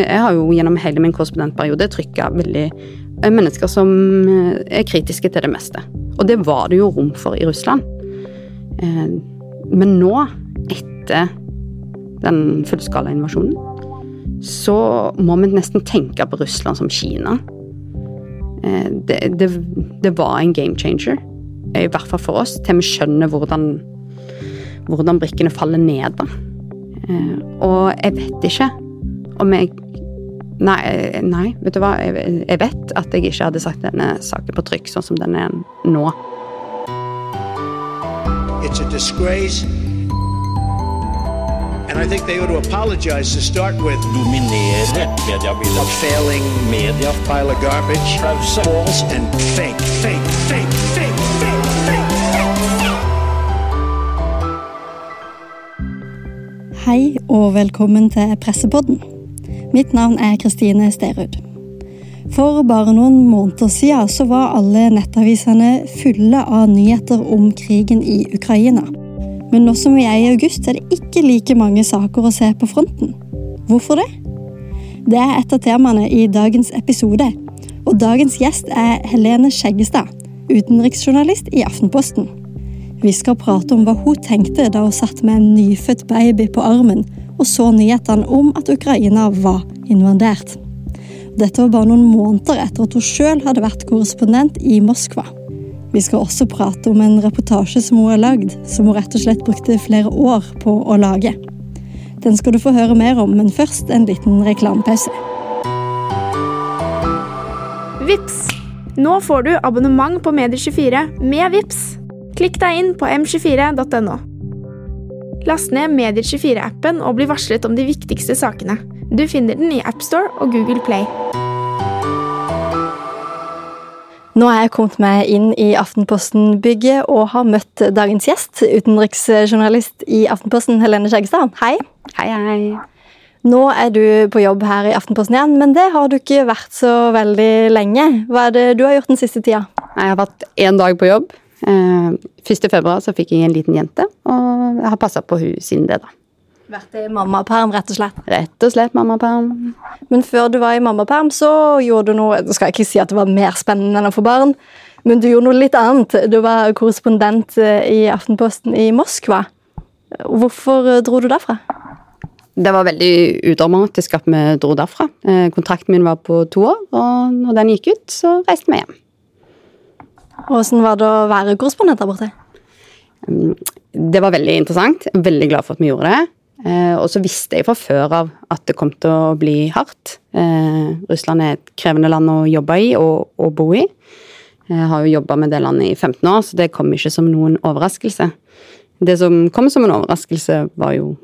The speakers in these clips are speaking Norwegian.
Jeg har jo gjennom hele min korrespondentperiode trykka veldig eh, mennesker som eh, er kritiske til det meste. Og det var det jo rom for i Russland. Eh, men nå, etter den fullskala invasjonen, så må vi nesten tenke på Russland som Kina. Det, det, det var en game changer, i hvert fall for oss, til vi skjønner hvordan, hvordan brikkene faller ned. da. Og jeg vet ikke om jeg Nei, nei, vet du hva. Jeg, vet at jeg ikke hadde sagt denne saken på trykk sånn som den er nå. It's a disgrace. And I think they ought to apologize to start with. Dominere mediebildet. A failing media. Pile of garbage. False and fake, fake, fake, fake, fake, fake. Hei og velkommen til Pressepodden. Mitt navn er Kristine Sterud. For bare noen måneder siden så var alle nettavisene fulle av nyheter om krigen i Ukraina. Men nå som vi er i august, er det ikke like mange saker å se på fronten. Hvorfor det? Det er et av temaene i dagens episode. Og dagens gjest er Helene Skjeggestad, utenriksjournalist i Aftenposten. Vi skal prate om hva hun tenkte da hun satt med en nyfødt baby på armen og så nyhetene om at Ukraina var invadert. Dette var bare noen måneder etter at hun sjøl hadde vært korrespondent i Moskva. Vi skal også prate om en reportasje som hun har lagd, som hun rett og slett brukte flere år på å lage. Den skal du få høre mer om, men først en liten reklamepause. Vips! Nå får du abonnement på Medier24 med Vips. Klikk deg inn på m24.no. Last ned Medier24-appen og bli varslet om de viktigste sakene. Du finner den i AppStore og Google Play. Nå har jeg kommet meg inn i Aftenposten-bygget og har møtt dagens gjest, utenriksjournalist i Aftenposten, Helene Skjeggestad. Hei. Hei, hei. Nå er du på jobb her i Aftenposten igjen, men det har du ikke vært så veldig lenge. Hva er det du har gjort den siste tida? Jeg har vært én dag på jobb. 1. Eh, februar så fikk jeg en liten jente, og jeg har passa på hun siden det, da. Vært i mammaperm, rett og slett? Rett og slett mammaperm. Men før du var i mammaperm, så gjorde du noe Nå skal jeg ikke si at det var mer spennende enn å få barn, men du gjorde noe litt annet. Du var korrespondent eh, i Aftenposten i Moskva. Hvorfor eh, dro du derfra? Det var veldig udramatisk at vi dro derfra. Kontrakten min var på to år, og når den gikk ut, så reiste vi hjem. Åssen var det å være korrespondent der borte? Mm, det var veldig interessant. Veldig glad for at vi gjorde det. Eh, og så visste jeg fra før av at det kom til å bli hardt. Eh, Russland er et krevende land å jobbe i og, og bo i. Jeg har jo jobba med det landet i 15 år, så det kom ikke som noen overraskelse. Det som kom som en overraskelse, var jo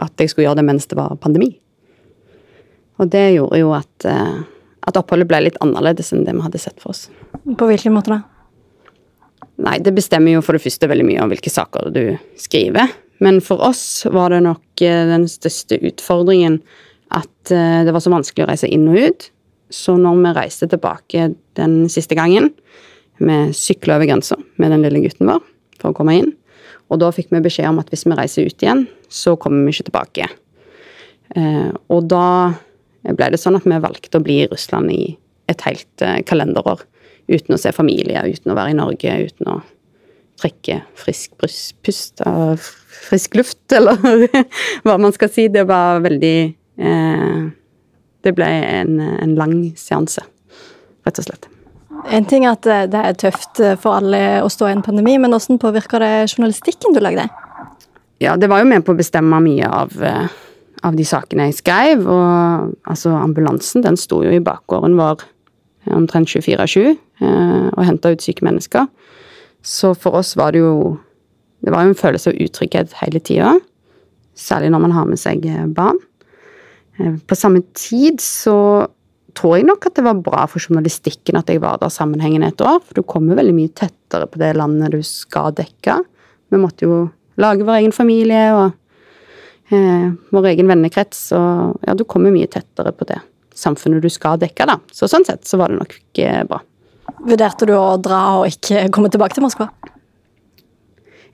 at jeg skulle gjøre det mens det var pandemi. Og det gjorde jo at, eh, at oppholdet ble litt annerledes enn det vi hadde sett for oss. På hvilken måte da? Nei, det bestemmer jo for det første veldig mye om hvilke saker du skriver. Men for oss var det nok eh, den største utfordringen at eh, det var så vanskelig å reise inn og ut. Så når vi reiste tilbake den siste gangen, vi sykla over grensa med den lille gutten vår for å komme inn, og da fikk vi beskjed om at hvis vi reiser ut igjen, så kommer vi ikke tilbake. Eh, og da ble det sånn at vi valgte å bli i Russland i et helt kalenderår uten å se familie, uten å være i Norge, uten å trekke frisk pust av frisk luft, eller hva man skal si. Det var veldig eh, Det ble en, en, lang seanse, rett og slett. En ting er at det er tøft for alle å stå i en pandemi, men hvordan påvirker det journalistikken du lagde? Ja, det var jo med på å bestemme mye av, eh, av de sakene jeg skrev. Og altså, ambulansen, den sto jo i bakgården vår omtrent 24-7 eh, og henta ut syke mennesker. Så for oss var det jo Det var jo en følelse av utrygghet hele tida. Særlig når man har med seg eh, barn. Eh, på samme tid så tror jeg nok at det var bra for journalistikken at jeg var der sammenhengende et år. For du kommer veldig mye tettere på det landet du skal dekke. Vi måtte jo lage vår egen familie og eh, vår egen vennekrets, og ja, du kommer mye tettere på det samfunnet du skal dekke, da. Så sånn sett så var det nok ikke bra. Vurderte du å dra og ikke komme tilbake til Moskva?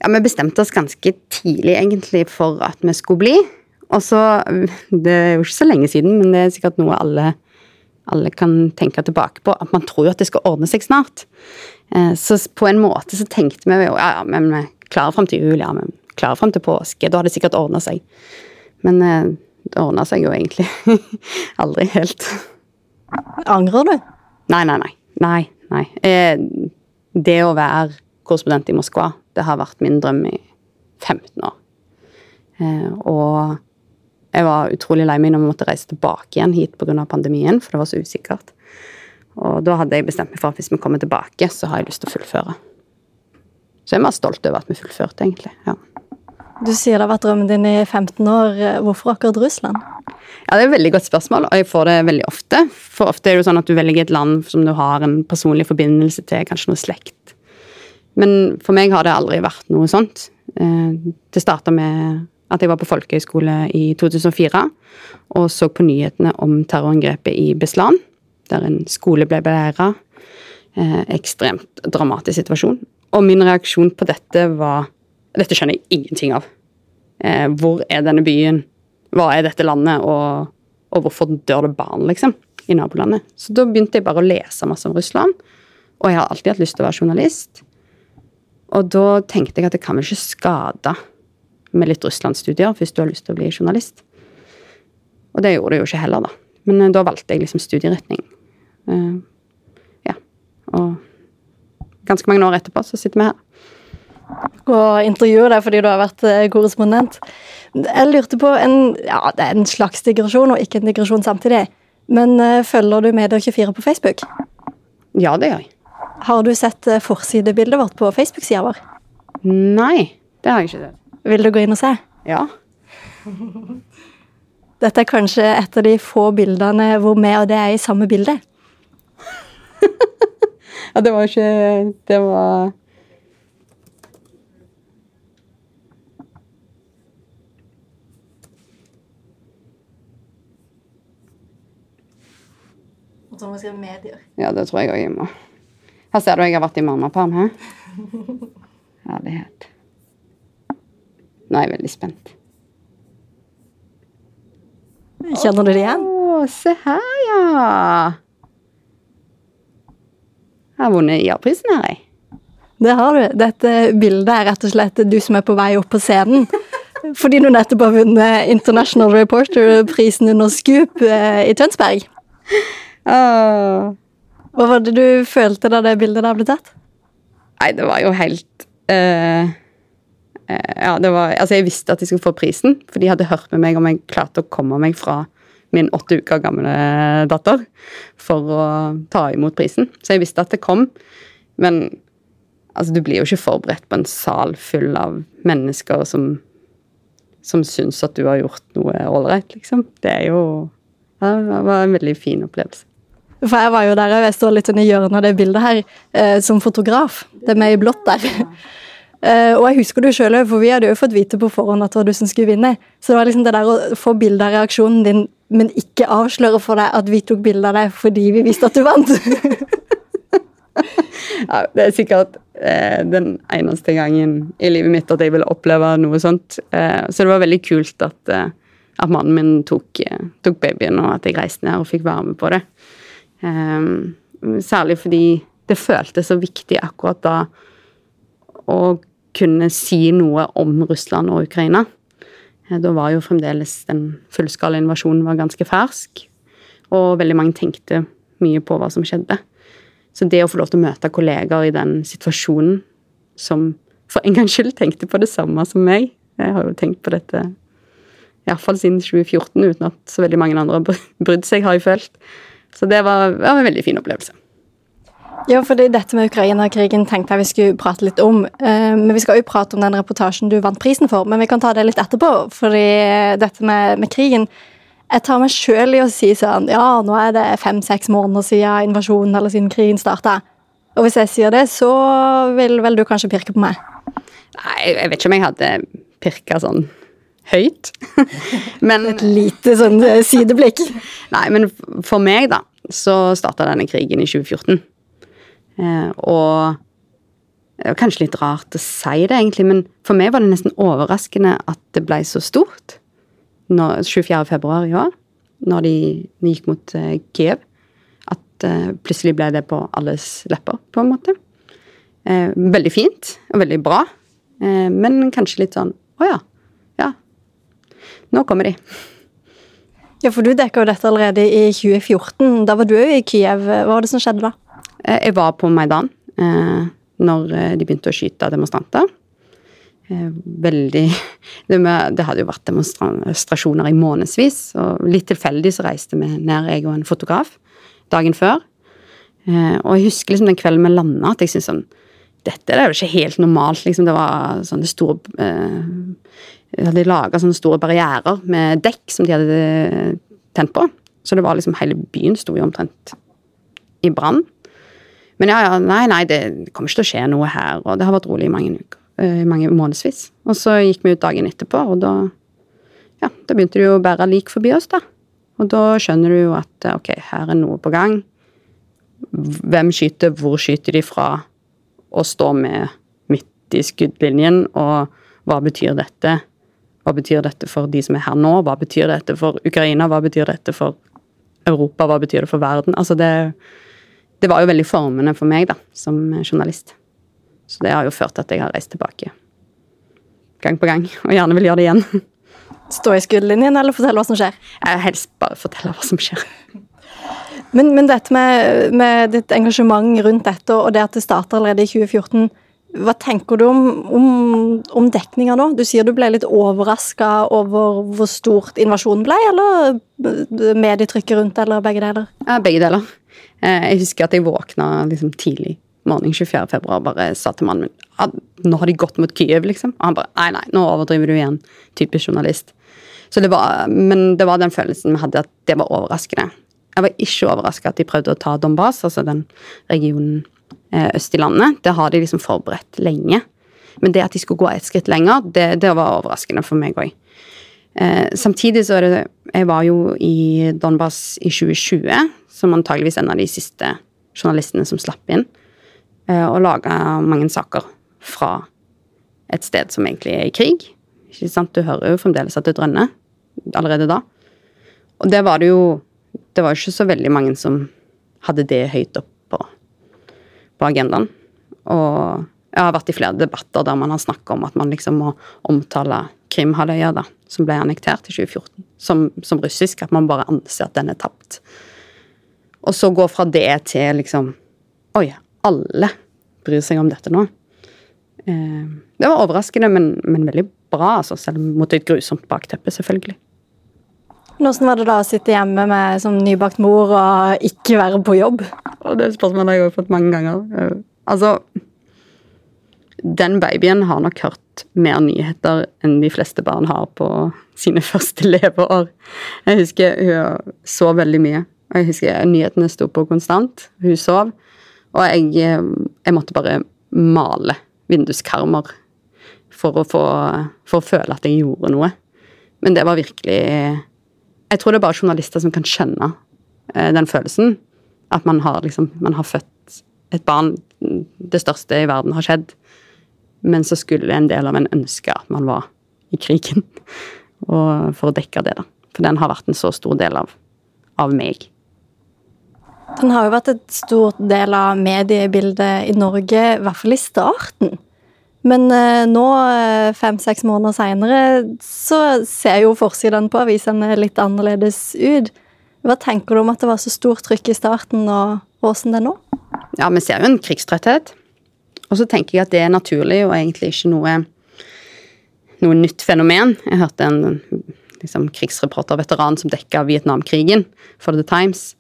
Ja, vi bestemte oss ganske tidlig egentlig for at vi skulle bli. Og så Det er jo ikke så lenge siden, men det er sikkert noe alle, alle kan tenke tilbake på. At man tror jo at det skal ordne seg snart. Eh, så på en måte så tenkte vi jo ja, ja, men vi klarer fram til jul, ja, men klarer fram til påske. Da har det sikkert ordna seg. Men eh, det ordna seg jo egentlig aldri helt. Angrer du? Nei, nei, nei. Nei, nei. Eh, det å være korrespondent i Moskva, det har vært min drøm i 15 år. Eh, og jeg var utrolig lei meg når vi måtte reise tilbake igjen hit pga. pandemien, for det var så usikkert. Og da hadde jeg bestemt meg for at hvis vi kommer tilbake, så har jeg lyst til å fullføre. Så jeg er mer stolt over at vi fullførte, egentlig. ja. Du sier det har vært drømmen din i 15 år. Hvorfor akkurat Russland? Ja, Det er et veldig godt spørsmål, og jeg får det veldig ofte. For ofte er det jo sånn at du velger et land som du har en personlig forbindelse til, kanskje noe slekt. Men for meg har det aldri vært noe sånt. Eh, det starta med at jeg var på folkehøyskole i 2004 og så på nyhetene om terrorangrepet i Beslan, der en skole ble beleira. Eh, ekstremt dramatisk situasjon. Og min reaksjon på dette var dette skjønner jeg ingenting av. Eh, hvor er denne byen? Hva er dette landet? Og, og, hvorfor dør det barn, liksom, i nabolandet? Så da begynte jeg bare å lese masse om Russland. Og jeg har alltid hatt lyst til å være journalist. Og da tenkte jeg at det kan vel ikke skade med litt Russland-studier hvis du har lyst til å bli journalist. Og det gjorde det jo ikke heller, da. Men eh, da valgte jeg liksom studieretning. Uh, ja. Og ganske mange år etterpå så sitter vi her og intervjue deg fordi du har vært eh, korrespondent. Jeg lurte på en, ja, det er en slags digresjon og ikke en digresjon samtidig. Men uh, følger du Media24 på Facebook? Ja, det gjør jeg. Har du sett uh, forsidebildet vårt på Facebook-sida vår? Nei, det har jeg ikke sett. Vil du gå inn og se? Ja. Dette er kanskje et av de få bildene hvor vi og det er i samme bilde. ja, det var ikke Det var Som må skrive medier. Ja, det tror jeg òg jeg må. Her ser du jeg har vært i mammaperm. Herlighet. Nå er jeg veldig spent. Kjenner du det igjen? Å, se her, ja. Jeg har vunnet IA-prisen her, jeg. Det har du. Dette bildet er rett og slett du som er på vei opp på scenen. Fordi du nettopp har vunnet International Reporter-prisen under Scoop eh, i Tønsberg. Åh. Hva var det du følte da det bildet der ble tatt? Nei, det var jo helt uh, uh, Ja, det var Altså, jeg visste at jeg skulle få prisen, for de hadde hørt med meg om jeg klarte å komme meg fra min åtte uker gamle datter for å ta imot prisen. Så jeg visste at det kom. Men altså, du blir jo ikke forberedt på en sal full av mennesker som som syns at du har gjort noe ålreit, liksom. Det er jo ja, Det var en veldig fin opplevelse. For jeg var jo der jeg står litt sånn i hjørnet av det bildet her, eh, som fotograf. Det er meg i blått der. Uh, og jeg husker det sjøl for vi hadde jo fått vite på forhånd at det var du som skulle vinne. Så det var liksom det der å få bilde av reaksjonen din, men ikke avsløre for deg at vi tok bilde av deg fordi vi visste at du vant. ja, det er sikkert eh, den eneste gangen i livet mitt at jeg ville oppleve noe sånt. Eh, så det var veldig kult at, eh, at mannen min tok, eh, tok babyen, og at jeg reiste ned og fikk være med på det. Um, særlig fordi det føltes så viktig akkurat da å kunne si noe om Russland og Ukraina. Eh, da var jo fremdeles den fullskala invasjonen var ganske fersk, og veldig mange tenkte mye på hva som skjedde. Så det å få lov til å møte kollegaer i den situasjonen som for en gangs skyld tenkte på det samme som meg Jeg har jo tenkt på dette iallfall siden 2014 uten at så veldig mange andre har brydd seg, har jeg følt. Så det var, var en veldig fin opplevelse. Ja, fordi dette med Ukraina-krigen tenkte jeg vi skulle prate litt om. Eh, men vi skal jo prate om den reportasjen du vant prisen for, men vi kan ta det litt etterpå. Fordi dette med, med krigen Jeg tar meg sjøl i å si sånn Ja, nå er det fem-seks måneder siden invasjonen eller siden krigen starta. Og hvis jeg sier det, så vil vel du kanskje pirke på meg? Nei, jeg vet ikke om jeg hadde pirka sånn høyt. men, Et lite sånn eh, sideblikk. Nei, men for meg, da, så starta denne krigen i 2014. Eh, og det er kanskje litt rart å si det, egentlig, men for meg var det nesten overraskende at det ble så stort. når, 24. februar i år, når de, gikk mot eh, Kiev. At eh, plutselig ble det på alles lepper, på en måte. Uh, veldig fint og veldig bra, men kanskje litt sånn Å oh Ja. Nå kommer de. Ja, for du dekka jo dette allerede i 2014. Da var du jo i Kiev. Hva var det som skjedde da? Jeg var på Maidan når de begynte å skyte demonstranter. Eh, veldig det, med, det, hadde jo vært demonstrasjoner i månedsvis, og litt tilfeldig så reiste vi ned, jeg og en fotograf, dagen før. Eh, og jeg husker liksom den kvelden vi landa, at jeg syntes sånn Dette er jo ikke helt normalt, liksom. Det var sånne store eh, De hadde laga sånne store barrierer med dekk som de hadde tent på. Så det var liksom Hele byen sto jo omtrent i brann. Men ja, ja, nei, nei, det kommer ikke til å skje noe her, og det har vært rolig i mange uker. Eh, i mange månedsvis. Og så gikk vi ut dagen etterpå, og da ja, da begynte det jo å bære lik forbi oss, da. Og da skjønner du jo at ok, her er noe på gang. Hvem skyter, hvor skyter de fra? Og stå med midt i skuddlinjen, og hva betyr dette? Hva betyr dette for de som er her nå? Hva betyr dette for Ukraina? Hva betyr dette for Europa? Hva betyr det for verden? Altså det, det var jo veldig formende for meg, da, som journalist. Så det har jo ført til at jeg har reist tilbake gang på gang, og gjerne vil gjøre det igjen. Stå i skuddlinjen, eller fortelle hva som skjer? Jeg helst bare fortelle hva som skjer. Men, men dette med, med, ditt engasjement rundt dette, og det at det starter allerede i 2014, hva tenker du om, om, om dekninga nå? Du sier du ble litt overraska over hvor stort invasjonen ble, eller medietrykket rundt, eller begge deler? Ja, begge deler. Eh, jeg husker at jeg våkna liksom tidlig morgen 24. februar bare sa til mannen min at nå har de gått mot Kyiv, liksom. Og han bare nei, nei, nå overdriver du igjen. Typisk journalist. Så det var, men det var den følelsen vi hadde, at det var overraskende. Jeg var ikke overraska at de prøvde å ta Donbas, altså den regionen eh, øst i landet. Det har de liksom forberedt lenge. Men det at de skulle gå et skritt lenger, det, det var overraskende for meg òg. Eh, samtidig så er det Jeg var jo i Donbas i 2020, som antageligvis en av de siste journalistene som slapp inn. Eh, og laga mange saker fra et sted som egentlig er i krig. Ikke sant? Du hører jo fremdeles at det drønner allerede da. Og det var det jo Det var ikke så veldig mange som hadde det høyt opp på, på agendaen. Og jeg har vært i flere debatter der man har snakka om at man liksom må omtale Krimhalvøya, da, som ble annektert i 2014, som, som russisk. At man bare anser at den er tapt. Og så gå fra det til liksom Oi, alle bryr seg om dette nå. Eh, det var overraskende, men, men veldig bra, altså, selv mot et grusomt bakteppe, selvfølgelig. Hvordan var det da å sitte hjemme med som nybakt mor og ikke være på jobb? Og det spørsmålet har jeg fått mange ganger. Eh, altså Den babyen har nok hørt mer nyheter enn de fleste barn har på sine første leveår. Jeg husker hun sov veldig mye. Jeg husker nyhetene sto på konstant. Hun sov. Og jeg, eh, jeg måtte bare male vinduskarmer for å, få, for å føle at jeg gjorde noe. Men det var virkelig Jeg tror det er bare journalister som kan skjønne eh, den følelsen. At man har liksom Man har født et barn, det største i verden har skjedd. Men så skulle en del av en ønske at man var i krigen. Og for å dekke det, da. For den har vært en så stor del av, av meg. Den har jo vært et stort del av mediebildet i Norge, i hvert fall i starten. Men eh, nå, eh, fem-seks måneder seinere, så ser jo forsiden på avisene litt annerledes ut. Hva tenker du om at det var så stort trykk i starten, og åssen det er nå? Ja, vi ser jo en krigstrøtthet. Og så tenker jeg at det er naturlig, og egentlig ikke noe, noe nytt fenomen. Jeg hørte en liksom, krigsreporter, veteran, som dekka Vietnamkrigen for The Times.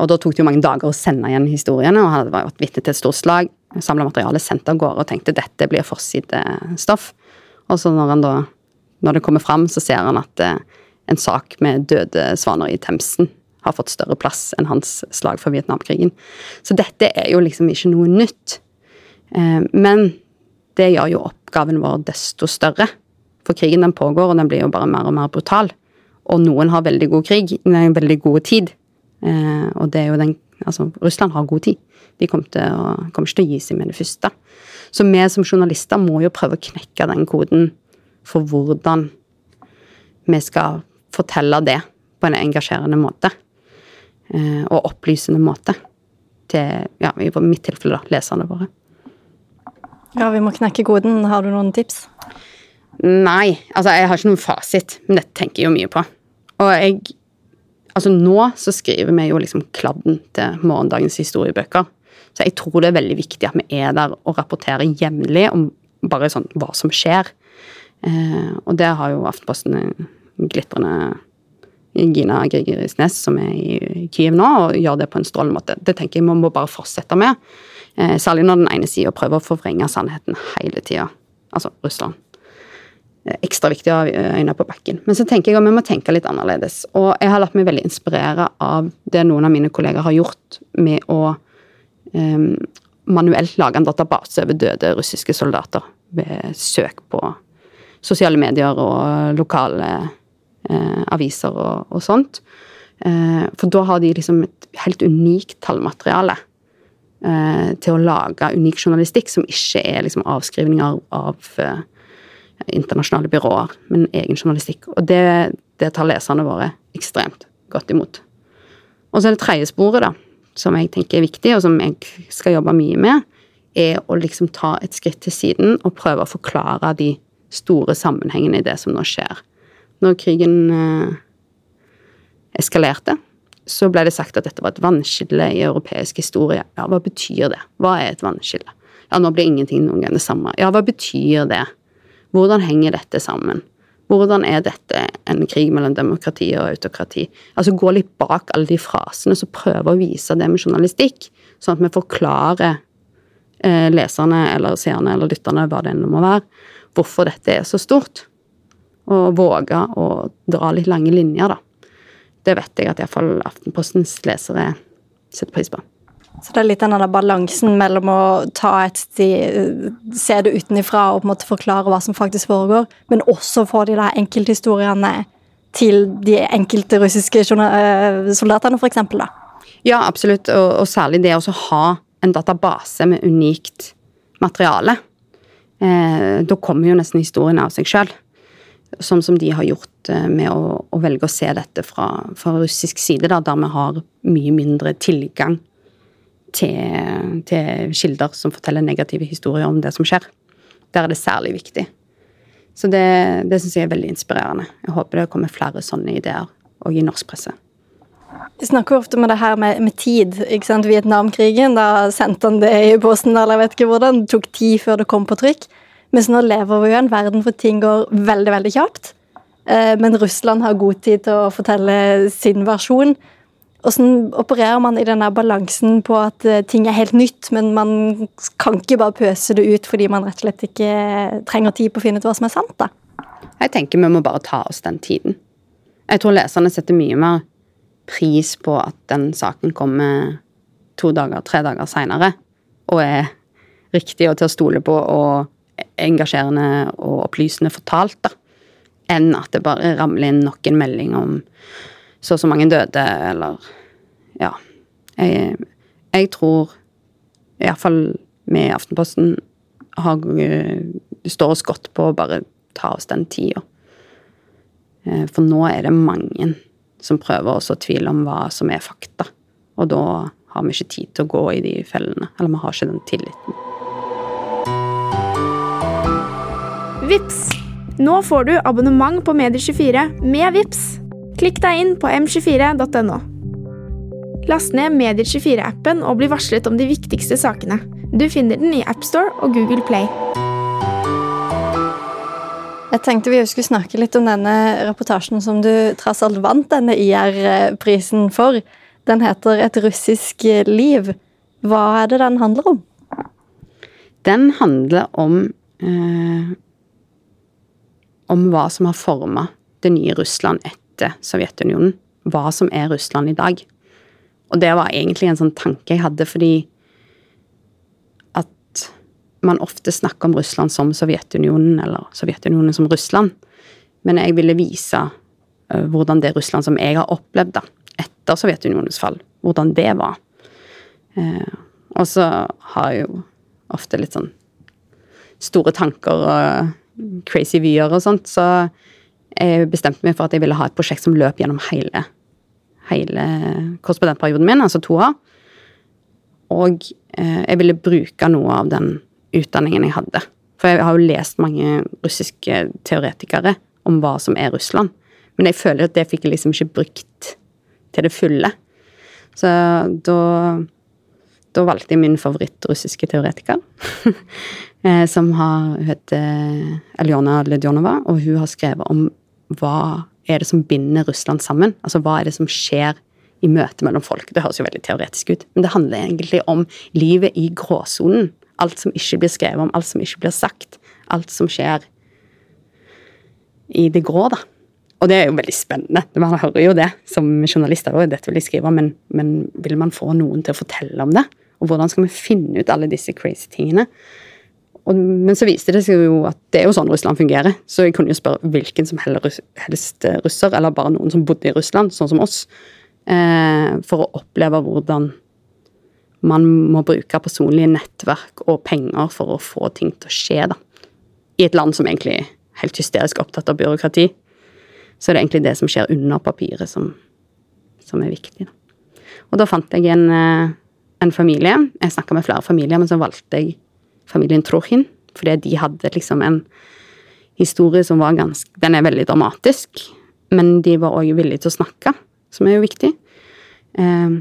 Og da tok det jo mange dager å sende igjen historiene, og han hadde vært vitne til et stort slag. Samla materiale sendt av gårde og tenkte dette blir forsidestoff. Og så når da når det kommer fram, så ser han at eh, en sak med døde svaner i Themsen har fått større plass enn hans slag for Vietnamkrigen. Så dette er jo liksom ikke noe nytt. Eh, men det gjør jo oppgaven vår desto større. For krigen den pågår, og den blir jo bare mer og mer brutal. Og noen har veldig god krig, en veldig god tid. Eh, og det er jo den Altså, Russland har god tid. De kommer, å, kommer ikke til å gi seg med det første. Så vi som journalister må jo prøve å knekke den koden for hvordan vi skal fortelle det på en engasjerende måte. Eh, og opplysende måte. Til, ja, i mitt tilfelle, da, leserne våre. Ja, vi må knekke koden. Har du noen tips? Nei, altså jeg har ikke noen fasit, men dette tenker jeg jo mye på. Og jeg Altså nå så skriver vi jo liksom kladden til morgendagens historiebøker. Så jeg tror det er veldig viktig at vi er der og rapporterer jevnlig om bare sånn hva som skjer. Eh, og det har jo Aftenposten glitrende Gina Grigerisnes, som er i Kyiv nå, og gjør det på en strålende måte. Det tenker jeg vi må bare fortsette med. Eh, særlig når den ene sida prøver å forvrenge sannheten hele tida. Altså Russland. Ekstra viktig å ha øynene på bakken. Men så tenker jeg at vi må tenke litt annerledes. Og jeg har latt meg veldig inspirere av det noen av mine kolleger har gjort med å um, manuelt lage en database over døde russiske soldater ved søk på sosiale medier og lokale eh, aviser og, og sånt. Eh, for da har de liksom et helt unikt tallmateriale eh, til å lage unik journalistikk som ikke er liksom avskrivninger av eh, internasjonale byråer, men egen journalistikk. Og det, det tar leserne våre ekstremt godt imot. Og så er det tredje sporet, da, som jeg tenker er viktig, og som jeg skal jobbe mye med, er å liksom ta et skritt til siden og prøve å forklare de store sammenhengene i det som nå skjer. Når krigen eh, eskalerte, så ble det sagt at dette var et vannskille i europeisk historie. Ja, hva betyr det? Hva er et vannskille? Ja, nå blir ingenting noen gang det samme. Ja, hva betyr det? Hvordan henger dette sammen? Hvordan er dette en krig mellom demokrati og autokrati? Altså Gå litt bak alle de frasene, så prøve å vise det med journalistikk, sånn at vi forklarer eh, leserne eller seerne eller lytterne, hva det enn må være, hvorfor dette er så stort. Og våge å dra litt lange linjer, da. Det vet jeg at iallfall Aftenpostens lesere setter pris på. Så det er litt den balansen mellom å ta et sted, se det utenfra og på en måte forklare hva som faktisk foregår, men også få de der enkelthistoriene til de enkelte russiske eh, soldatene, f.eks. Ja, absolutt, og, og særlig det å ha en database med unikt materiale eh, da kommer jo nesten historien av seg sjøl. Sånn som de har gjort eh, med å, å, velge å se dette fra, fra russisk side, da, der vi har mye mindre tilgang til, til kilder som forteller negative historier om det som skjer. Der er det særlig viktig. Så det, det syns jeg er veldig inspirerende. Jeg håper det kommer flere sånne ideer òg i norsk presse. Vi snakker ofte om det her med, med tid. ikke sant? Vietnamkrigen, da sendte han det i posten, eller jeg vet ikke hvordan. Det tok tid før det kom på trykk. Mens nå lever vi jo i en verden hvor ting går veldig, veldig kjapt. Eh, men Russland har god tid til å fortelle sin versjon. Hvordan opererer man i denne balansen på at eh, ting er helt nytt, men man kan ikke bare pøse det ut fordi man rett og slett ikke trenger tid på å finne ut hva som er sant? da? Jeg tenker vi må bare ta oss den tiden. Jeg tror leserne setter mye mer pris på at den saken kommer to dager, tre dager seinere, og er riktig og til å stole på og engasjerende og opplysende fortalt, da, enn at det bare ramler inn nok en melding om så og så mange døde, eller Ja. Jeg, jeg tror iallfall vi i Aftenposten har, står oss godt på å bare ta oss den tida. Eh, for nå er det mange som prøver å så tvil om hva som er fakta. Og da har vi ikke tid til å gå i de fellene. Eller vi har ikke den tilliten. Vips! Nå får du abonnement på Medier24 med Vips. Klikk deg inn på m24.no. Last ned Medier24-appen og bli varslet om de viktigste sakene. Du finner den i AppStore og Google Play. Jeg tenkte vi skulle snakke litt om denne reportasjen som du tross alt vant denne IR-prisen for. Den heter 'Et russisk liv'. Hva er det den handler om? Den handler om eh, Om hva som har forma det nye Russland etter Sovjetunionen. Hva som er Russland i dag. Og det var egentlig en sånn tanke jeg hadde, fordi at man ofte snakker om Russland som Sovjetunionen, eller Sovjetunionen som Russland. Men jeg ville vise uh, hvordan det Russland som jeg har opplevd da, etter Sovjetunionens fall, hvordan det var. Uh, og så har jeg jo ofte litt sånn store tanker og crazy vyer og sånt, så jeg bestemte meg for at jeg ville ha et prosjekt som løp gjennom hele, hele korrespondentperioden min, altså to år. Og eh, jeg ville bruke noe av den utdanningen jeg hadde. For jeg har jo lest mange russiske teoretikere om hva som er Russland. Men jeg føler at det fikk jeg liksom ikke brukt til det fulle. Så da da valgte jeg min favorittrussiske teoretiker, eh, som har, hun heter Aljona Ledjonova, og hun har skrevet om hva er det som binder Russland sammen? Altså hva er det som skjer i møtet mellom folk? Det høres jo veldig teoretisk ut, men det handler egentlig om livet i gråsonen. Alt som ikke blir skrevet om, alt som ikke blir sagt. Alt som skjer i det grå, da. Og det er jo veldig spennende. Man hører jo det som journalister òg, Dette vil jeg skrive, men, men vil man få noen til å fortelle om det? Og hvordan skal vi finne ut alle disse crazy tingene? Og, men så viste det seg jo at det er jo sånn Russland fungerer. Så jeg kunne jo spørre hvilken som helst russer, eller bare noen som bodde i Russland, sånn som oss, eh, for å oppleve hvordan man må bruke personlige nettverk og penger for å få ting til å skje, da. I et land som egentlig er helt hysterisk opptatt av byråkrati. Så er det egentlig det som skjer under papiret, som, som er viktig, da. Og da fant jeg en eh, en familie. Jeg snakka med flere familier, men så valgte jeg familien Trochin, fordi de hadde liksom en historie som var ganske Den er veldig dramatisk, men de var òg villige til å snakke, som er jo viktig. Eh,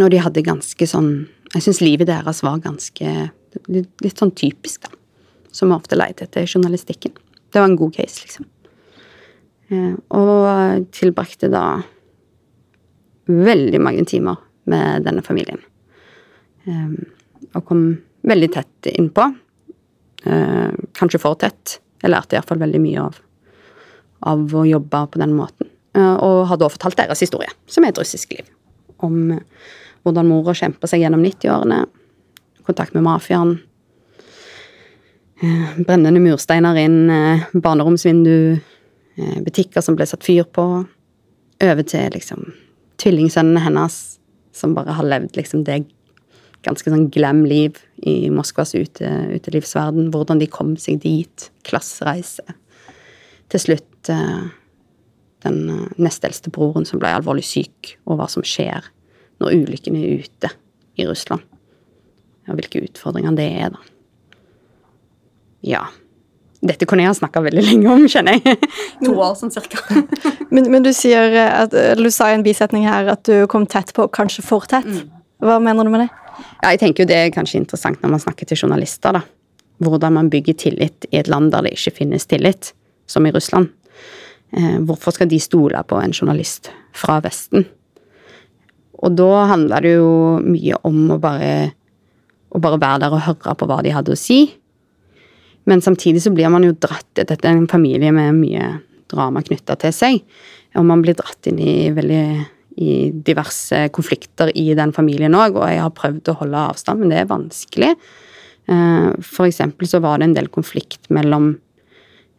og de hadde ganske sånn Jeg syns livet deres var ganske litt, sånn typisk, da. Som vi ofte leter etter i journalistikken. Det var en god case, liksom. Eh, og tilbrakte da veldig mange timer med denne familien. Eh, og kom veldig tett innpå. Eh, kanskje for tett. Jeg lærte iallfall veldig mye av, av å jobbe på den måten. Eh, og har da fortalt deres historie, som er et russisk liv. Om hvordan mora kjempa seg gjennom 90-årene, kontakt med mafiaen. Brennende mursteiner inn, barneromsvindu, butikker som ble satt fyr på. Over til liksom tvillingsønnene hennes som bare har levd liksom det ganske sånn glam liv i Moskvas ute, utelivsverden. Hvordan de kom seg dit. Klassereise. Til slutt eh, den eh, nest eldste broren som ble alvorlig syk, og hva som skjer når ulykken er ute i Russland. Og hvilke utfordringer det er, da. Ja. Dette kunne jeg ha snakka veldig lenge om, kjenner jeg. to år sånn cirka. men, men, du sier at, du sa i en bisetning her at du kom tett på, kanskje for tett. Mm. Hva mener du med det? Ja, jeg tenker jo Det er kanskje interessant når man snakker til journalister. da. Hvordan man bygger tillit i et land der det ikke finnes tillit, som i Russland. Eh, hvorfor skal de stole på en journalist fra Vesten? Og da handler det jo mye om å bare, å bare være der og høre på hva de hadde å si men samtidig så blir man jo dratt Dette er en familie med mye drama knytta til seg. Og man blir dratt inn i veldig i diverse konflikter i den familien òg, og jeg har prøvd å holde avstand, men det er vanskelig. Eh, for eksempel så var det en del konflikt mellom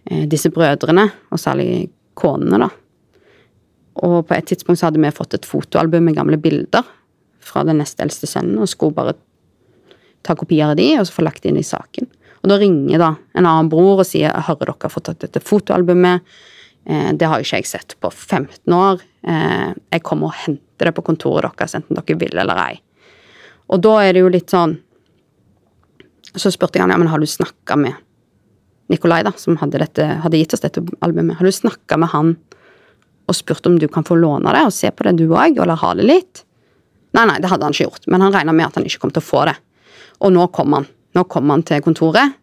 eh, disse brødrene, og særlig konene, da. Og på et tidspunkt så hadde vi fått et fotoalbum med gamle bilder fra den nest eldste sønnen, og skulle bare ta kopier av de, og så få lagt det inn i saken. Og da ringer da en annen bror og sier hører dere har fått tatt dette fotoalbumet. Eh, det har ikke jeg sett på 15 år. Eh, jeg kommer og henter det på kontoret deres, enten dere vil eller ei. Og da er det jo litt sånn Så spurte jeg han ja, men har du snakka med Nikolai, da, som hadde, dette, hadde gitt oss dette albumet. Har du snakka med han og spurt om du kan få låne det og se på det du òg, eller ha det litt? Nei, nei, det hadde han ikke gjort, men han regna med at han ikke kom til å få det. Og nå kom han. Nå kom han til kontoret.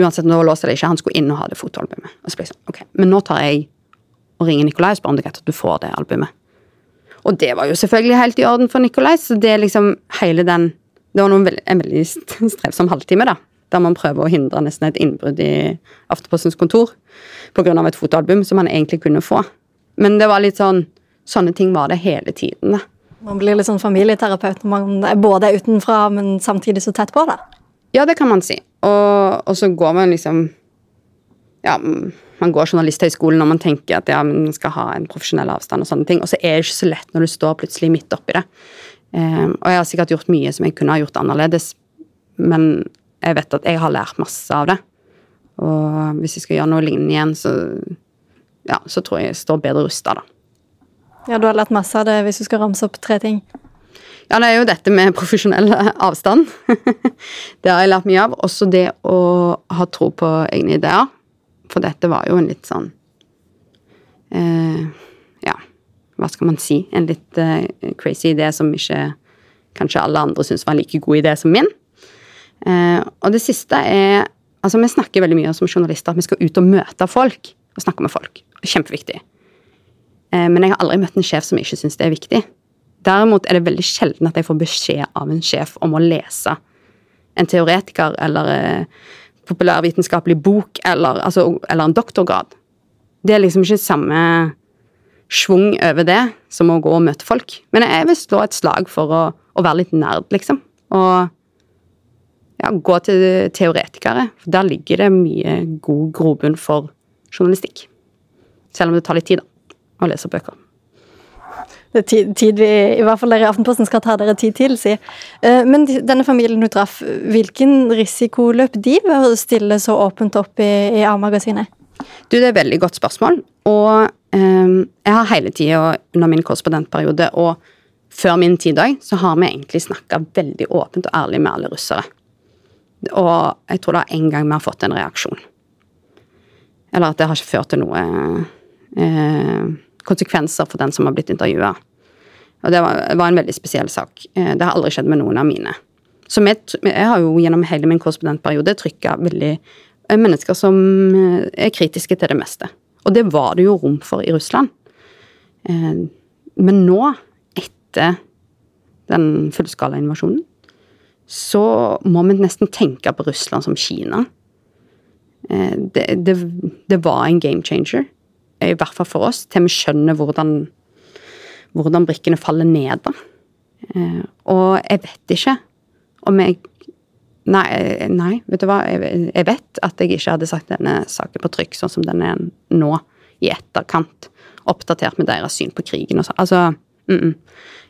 Uansett, nå låser det ikke. Han skulle inn og ha det fotoalbumet. Og så ble jeg sånn, ok, Men nå tar jeg og ringer Nikolai og spør om det er greit at du får det albumet. Og det var jo selvfølgelig helt i orden for Nikolai, så det er liksom hele den Det var noen, en veldig strevsom halvtime, da. Der man prøver å hindre nesten et innbrudd i Aftepostens kontor pga. et fotoalbum som man egentlig kunne få. Men det var litt sånn Sånne ting var det hele tiden, da. Man blir litt sånn familieterapeut når man er både utenfra, men samtidig så tett på, da. Ja, det kan man si. Og, og så går man liksom Ja, man går journalisthøyskolen og man tenker at ja, man skal ha en profesjonell avstand og sånne ting. Og så er det ikke så lett når du står plutselig midt oppi det. Um, og jeg har sikkert gjort mye som jeg kunne ha gjort annerledes, men jeg vet at jeg har lært masse av det. Og hvis jeg skal gjøre noe lignende igjen, så ja, så tror jeg jeg står bedre rusta, da. Ja, du har lært masse av det hvis du skal ramse opp tre ting. Ja, det er jo dette med profesjonell avstand. det har jeg lært mye av. Også det å ha tro på egne ideer. For dette var jo en litt sånn eh, Ja, hva skal man si? En litt eh, crazy idé som ikke kanskje alle andre syns var en like god idé som min. Eh, og det siste er Altså, vi snakker veldig mye som journalister at vi skal ut og møte folk. Og snakke med folk. Kjempeviktig. Eh, men jeg har aldri møtt en sjef som ikke syns det er viktig. Derimot er det veldig sjelden at jeg får beskjed av en sjef om å lese en teoretiker eller eh, populærvitenskapelig bok eller, altså, eller en doktorgrad. Det er liksom ikke samme schwung over det som å gå og møte folk. Men jeg vil slå et slag for å, å være litt nerd, liksom. Og ja, gå til teoretikere. For der ligger det mye god grobunn for journalistikk. Selv om det tar litt tid, da, å lese bøker. Det er tid, vi, i hvert fall dere i Aftenposten skal ta dere tid til, si. Eh, men denne familien du traff, hvilken risiko løp de ved å stille så åpent opp i, i A-magasinet? Du, det er et veldig godt spørsmål. Og um, jeg har hele tida under min korrespondentperiode og før min tid òg, så har vi egentlig snakka veldig åpent og ærlig med alle russere. Og jeg tror det er en gang vi har fått en reaksjon. Eller at det har ikke ført til noe eh, konsekvenser for den som har blitt intervjua. Og det var, var, en veldig spesiell sak. Eh, det har aldri skjedd med noen av mine. Så jeg, jeg har jo gjennom hele min korrespondentperiode trykka veldig eh, mennesker som eh, er kritiske til det meste. Og det var det jo rom for i Russland. Men nå, etter den fullskala invasjonen, så må vi nesten tenke på Russland som Kina. Det, det, det var en game changer i hvert fall for oss, til vi skjønner hvordan, hvordan brikkene faller ned. da. Eh, og jeg vet ikke om jeg Nei, nei vet du hva. Jeg, jeg, vet at jeg ikke hadde sagt denne saken på trykk sånn som den er nå, i etterkant. Oppdatert med deres syn på krigen og sånn. Altså, mm -mm.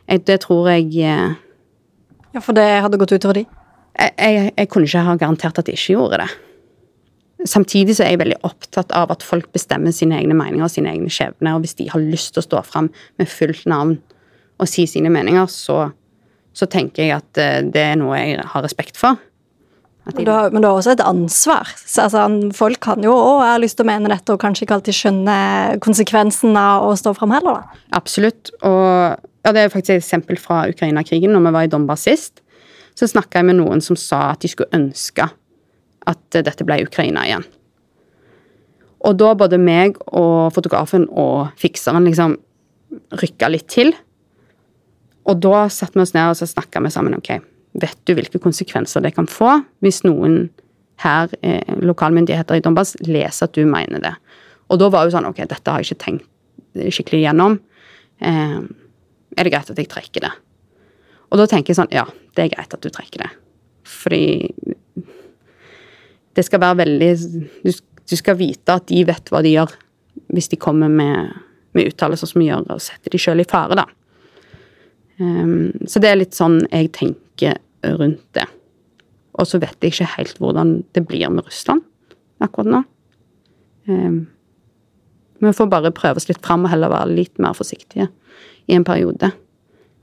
Jeg, det tror jeg eh, Ja, for det hadde gått utover de? Jeg, jeg, jeg kunne ikke ha garantert at de ikke gjorde det. Samtidig så er jeg veldig opptatt av at folk bestemmer sine egne meninger og sine egne skjebner. Og hvis de har lyst til å stå fram med fullt navn og si sine meninger, så, så tenker jeg at eh, det er noe jeg har respekt for. Men du, har, men du har også et ansvar. Så, altså, folk kan jo òg ha lyst til å mene dette og kanskje ikke alltid skjønne konsekvensen av å stå fram heller, da. Absolutt. Og ja, det er faktisk et eksempel fra Ukraina-krigen. Når vi var i Donbas sist, så snakka jeg med noen som sa at de skulle ønske at dette ble Ukraina igjen. Og da både meg og fotografen og fikseren liksom rykka litt til. Og da satte vi oss ned og så snakka vi sammen. ok, Vet du hvilke konsekvenser det kan få hvis noen her, eh, lokalmyndigheter i Donbass, leser at du mener det? Og da var jo sånn Ok, dette har jeg ikke tenkt skikkelig gjennom. Eh, er det greit at jeg trekker det? Og da tenker jeg sånn Ja, det er greit at du trekker det. Fordi det skal være veldig du, du, skal vite at de vet hva de gjør, hvis de kommer med, med uttalelser som gjør og setter de sjøl i fare, da. Um, så det er litt sånn jeg tenker rundt det. Og så vet jeg ikke helt hvordan det blir med Russland akkurat nå. Um, vi får bare prøve oss litt fram og heller være litt mer forsiktige i en periode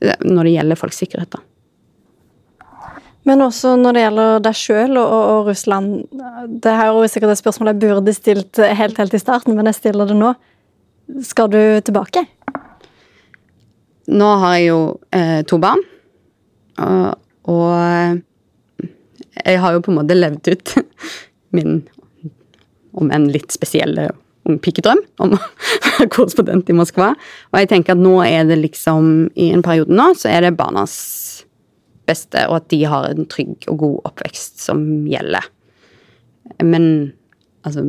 når det gjelder folks sikkerhet. da. Men også når det gjelder deg sjøl og, og, Russland. Det her er sikkert et spørsmål jeg burde stilt helt, helt i starten, men jeg stiller det nå. Skal du tilbake? Nå har jeg jo eh, to barn, og, og, jeg har jo på en måte levd ut min, om en litt spesiell ungpikedrøm om å være korrespondent i Moskva. Og jeg tenker at nå er det liksom, i en periode nå, så er det barnas beste, og at de har en trygg og god oppvekst som gjelder. Men altså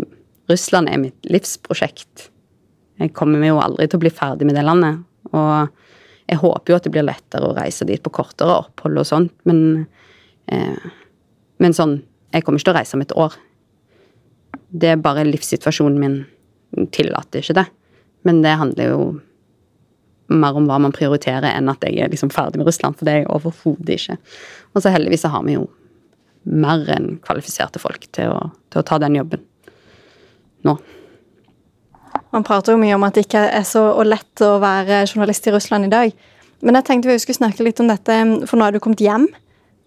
Russland er mitt livsprosjekt. Jeg kommer jo aldri til å bli ferdig med det landet. Og jeg håper jo at det blir lettere å reise dit på kortere opphold og sånt, men eh, Men sånn Jeg kommer ikke til å reise om et år. Det er bare livssituasjonen min tillater ikke det. Men det handler jo mer om hva man prioriterer, enn at jeg er liksom ferdig med Russland, for det er jeg overhodet ikke. Og så heldigvis så har vi jo mer enn kvalifiserte folk til å, til å ta den jobben nå. Man prater jo mye om at det ikke er så lett å være journalist i Russland i dag. Men jeg tenkte vi skulle snakke litt om dette, for nå er du kommet hjem.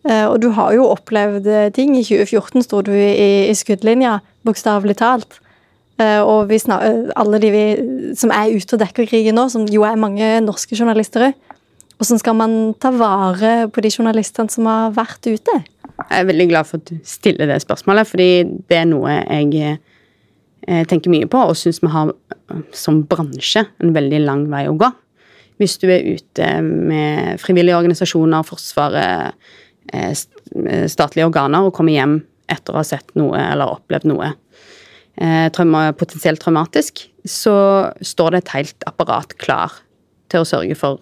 Eh, og du har jo opplevd eh, ting. I 2014 sto du i, i skuddlinja, bokstavelig talt. Eh, og vi snak, alle de vi, som er ute og dekker krigen nå, som jo er mange norske journalister òg. Hvordan skal man ta vare på de journalistene som har vært ute? Jeg er veldig glad for at du stiller det spørsmålet, fordi det er noe jeg tenker mye på, og syns vi har som bransje en veldig lang vei å gå. Hvis du er ute med frivillige organisasjoner, Forsvaret, Eh, eh, statlige organer og kommer hjem etter å ha sett noe eller opplevd noe eh, trauma, potensielt traumatisk, så står det et helt apparat klar til å sørge for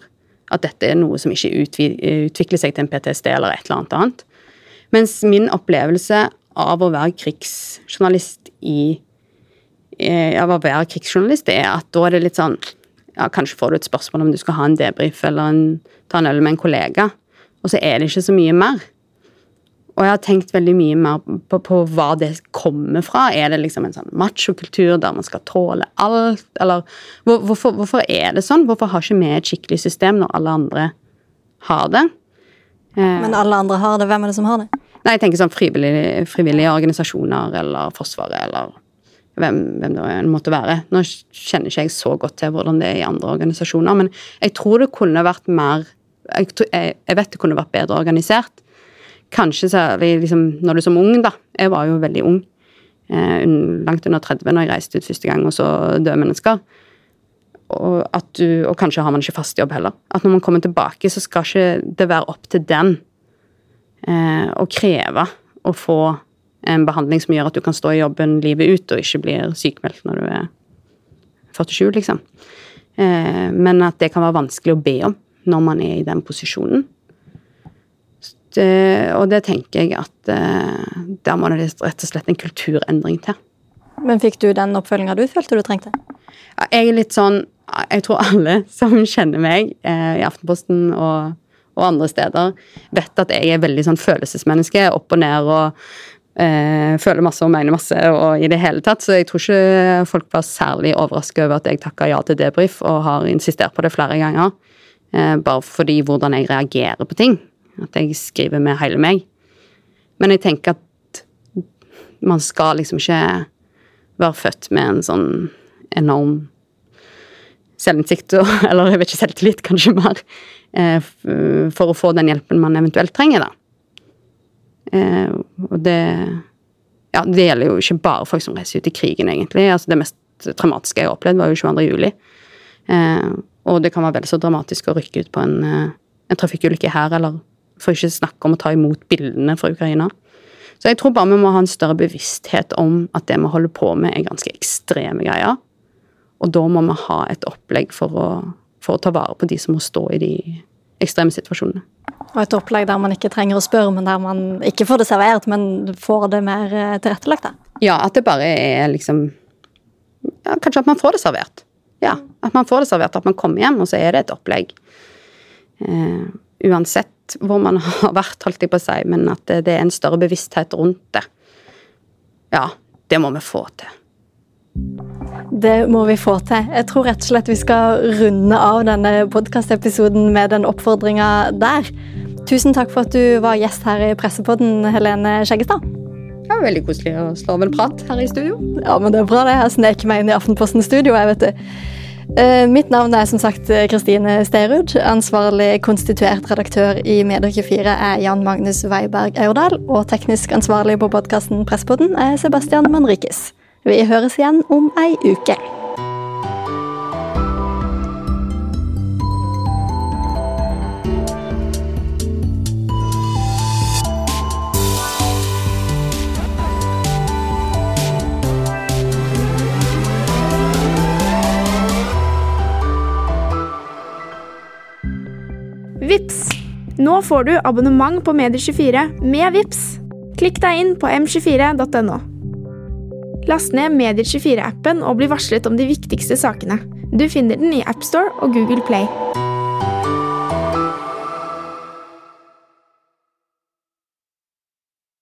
at dette er noe som ikke utvikler seg til en PTSD eller et eller annet. Mens min opplevelse av å være krigsjournalist i av å være krigsjournalist, er at da er det litt sånn ja, Kanskje får du et spørsmål om du skal ha en debrief eller en, ta en øl med en kollega. Og så er det ikke så mye mer. Og jeg har tenkt veldig mye mer på, på hva det kommer fra. Er det liksom en sånn machokultur der man skal tåle alt, eller hvor, hvorfor, hvorfor, er det sånn? Hvorfor har ikke vi et skikkelig system når alle andre har det? Eh, Men alle andre har det. Hvem er det som har det? Nei, jeg tenker sånn frivillige, frivillige organisasjoner eller Forsvaret eller hvem, hvem det måtte være. Nå kjenner ikke jeg så godt til hvordan det er i andre organisasjoner, men jeg tror det kunne vært mer jeg, jeg, vet det kunne vært bedre organisert. Kanskje særlig liksom, når du er som ung, da. Jeg var jo veldig ung. Eh, langt under 30 når jeg reiste ut første gang og så døde mennesker. Og, du, og, kanskje har man ikke fast jobb heller. At når man kommer tilbake, så skal ikke det være opp til den eh, å kreve å få en behandling som gjør at du kan stå i jobben livet ut og ikke blir sykemeldt når du er 47, liksom. Eh, men at det kan være vanskelig å be om når man er i den posisjonen. Det, og det tenker jeg at eh, der må det rett og slett en kulturendring til. Men fikk du den oppfølginga du følte du trengte? Ja, jeg er litt sånn Jeg tror alle som kjenner meg eh, i Aftenposten og, og, andre steder, vet at jeg er veldig sånn følelsesmenneske. Opp og ned og eh, føler masse og mener masse og i det hele tatt. Så jeg tror ikke folk var særlig overrasket over at jeg takka ja til debrief og har insistert på det flere ganger. Eh, bare fordi hvordan jeg reagerer på ting. At jeg skriver med hele meg. Men jeg tenker at man skal liksom ikke være født med en sånn enorm selvinnsikt, eller jeg vet ikke, selvtillit, kanskje mer, eh, for å få den hjelpen man eventuelt trenger, da. Eh, og det Ja, det gjelder jo ikke bare folk som reiser ut i krigen, egentlig. Altså, det mest traumatiske jeg har opplevd, var jo 22. juli. Og det kan være vel så dramatisk å rykke ut på en, eh, en trafikkulykke her, eller for ikke snakke om å ta imot bildene fra Ukraina. Så jeg tror bare vi må ha en større bevissthet om at det vi holder på med, er ganske ekstreme greier. Og da må vi ha et opplegg for å, for å ta vare på de som må stå i de ekstreme situasjonene. Og et opplegg der man ikke trenger å spørre, men der man ikke får det servert, men får det mer tilrettelagt? tilrettelagt? Ja, at det bare er liksom ja, Kanskje at man får det servert ja, at man får det servert, at man kommer hjem, og så er det et opplegg. Uh, uansett hvor man har vært, holdt jeg på å si, men at det, er en større bevissthet rundt det. Ja, det må vi få til. Det må vi få til. Jeg tror rett og slett vi skal runde av denne podkastepisoden med den oppfordringa der. Tusen takk for at du var gjest her i Pressepodden, Helene Skjeggestad. Det var veldig koselig å slå av en prat her i studio. Ja, men det er bra, det. Jeg sneker meg inn i Aftenposten-studio, jeg, vet du. Uh, mitt navn er som sagt Kristine Sterud. Ansvarlig konstituert redaktør i Medier24 er Jan Magnus Weiberg Aurdal. Og teknisk ansvarlig på podkasten Presspodden er Sebastian Manrikes. Vi høres igjen om ei uke. Nå får du abonnement på Medier24 med Vips. Klikk deg inn på m24.no. Last ned Medier24-appen og bli varslet om de viktigste sakene. Du finner den i AppStore og Google Play.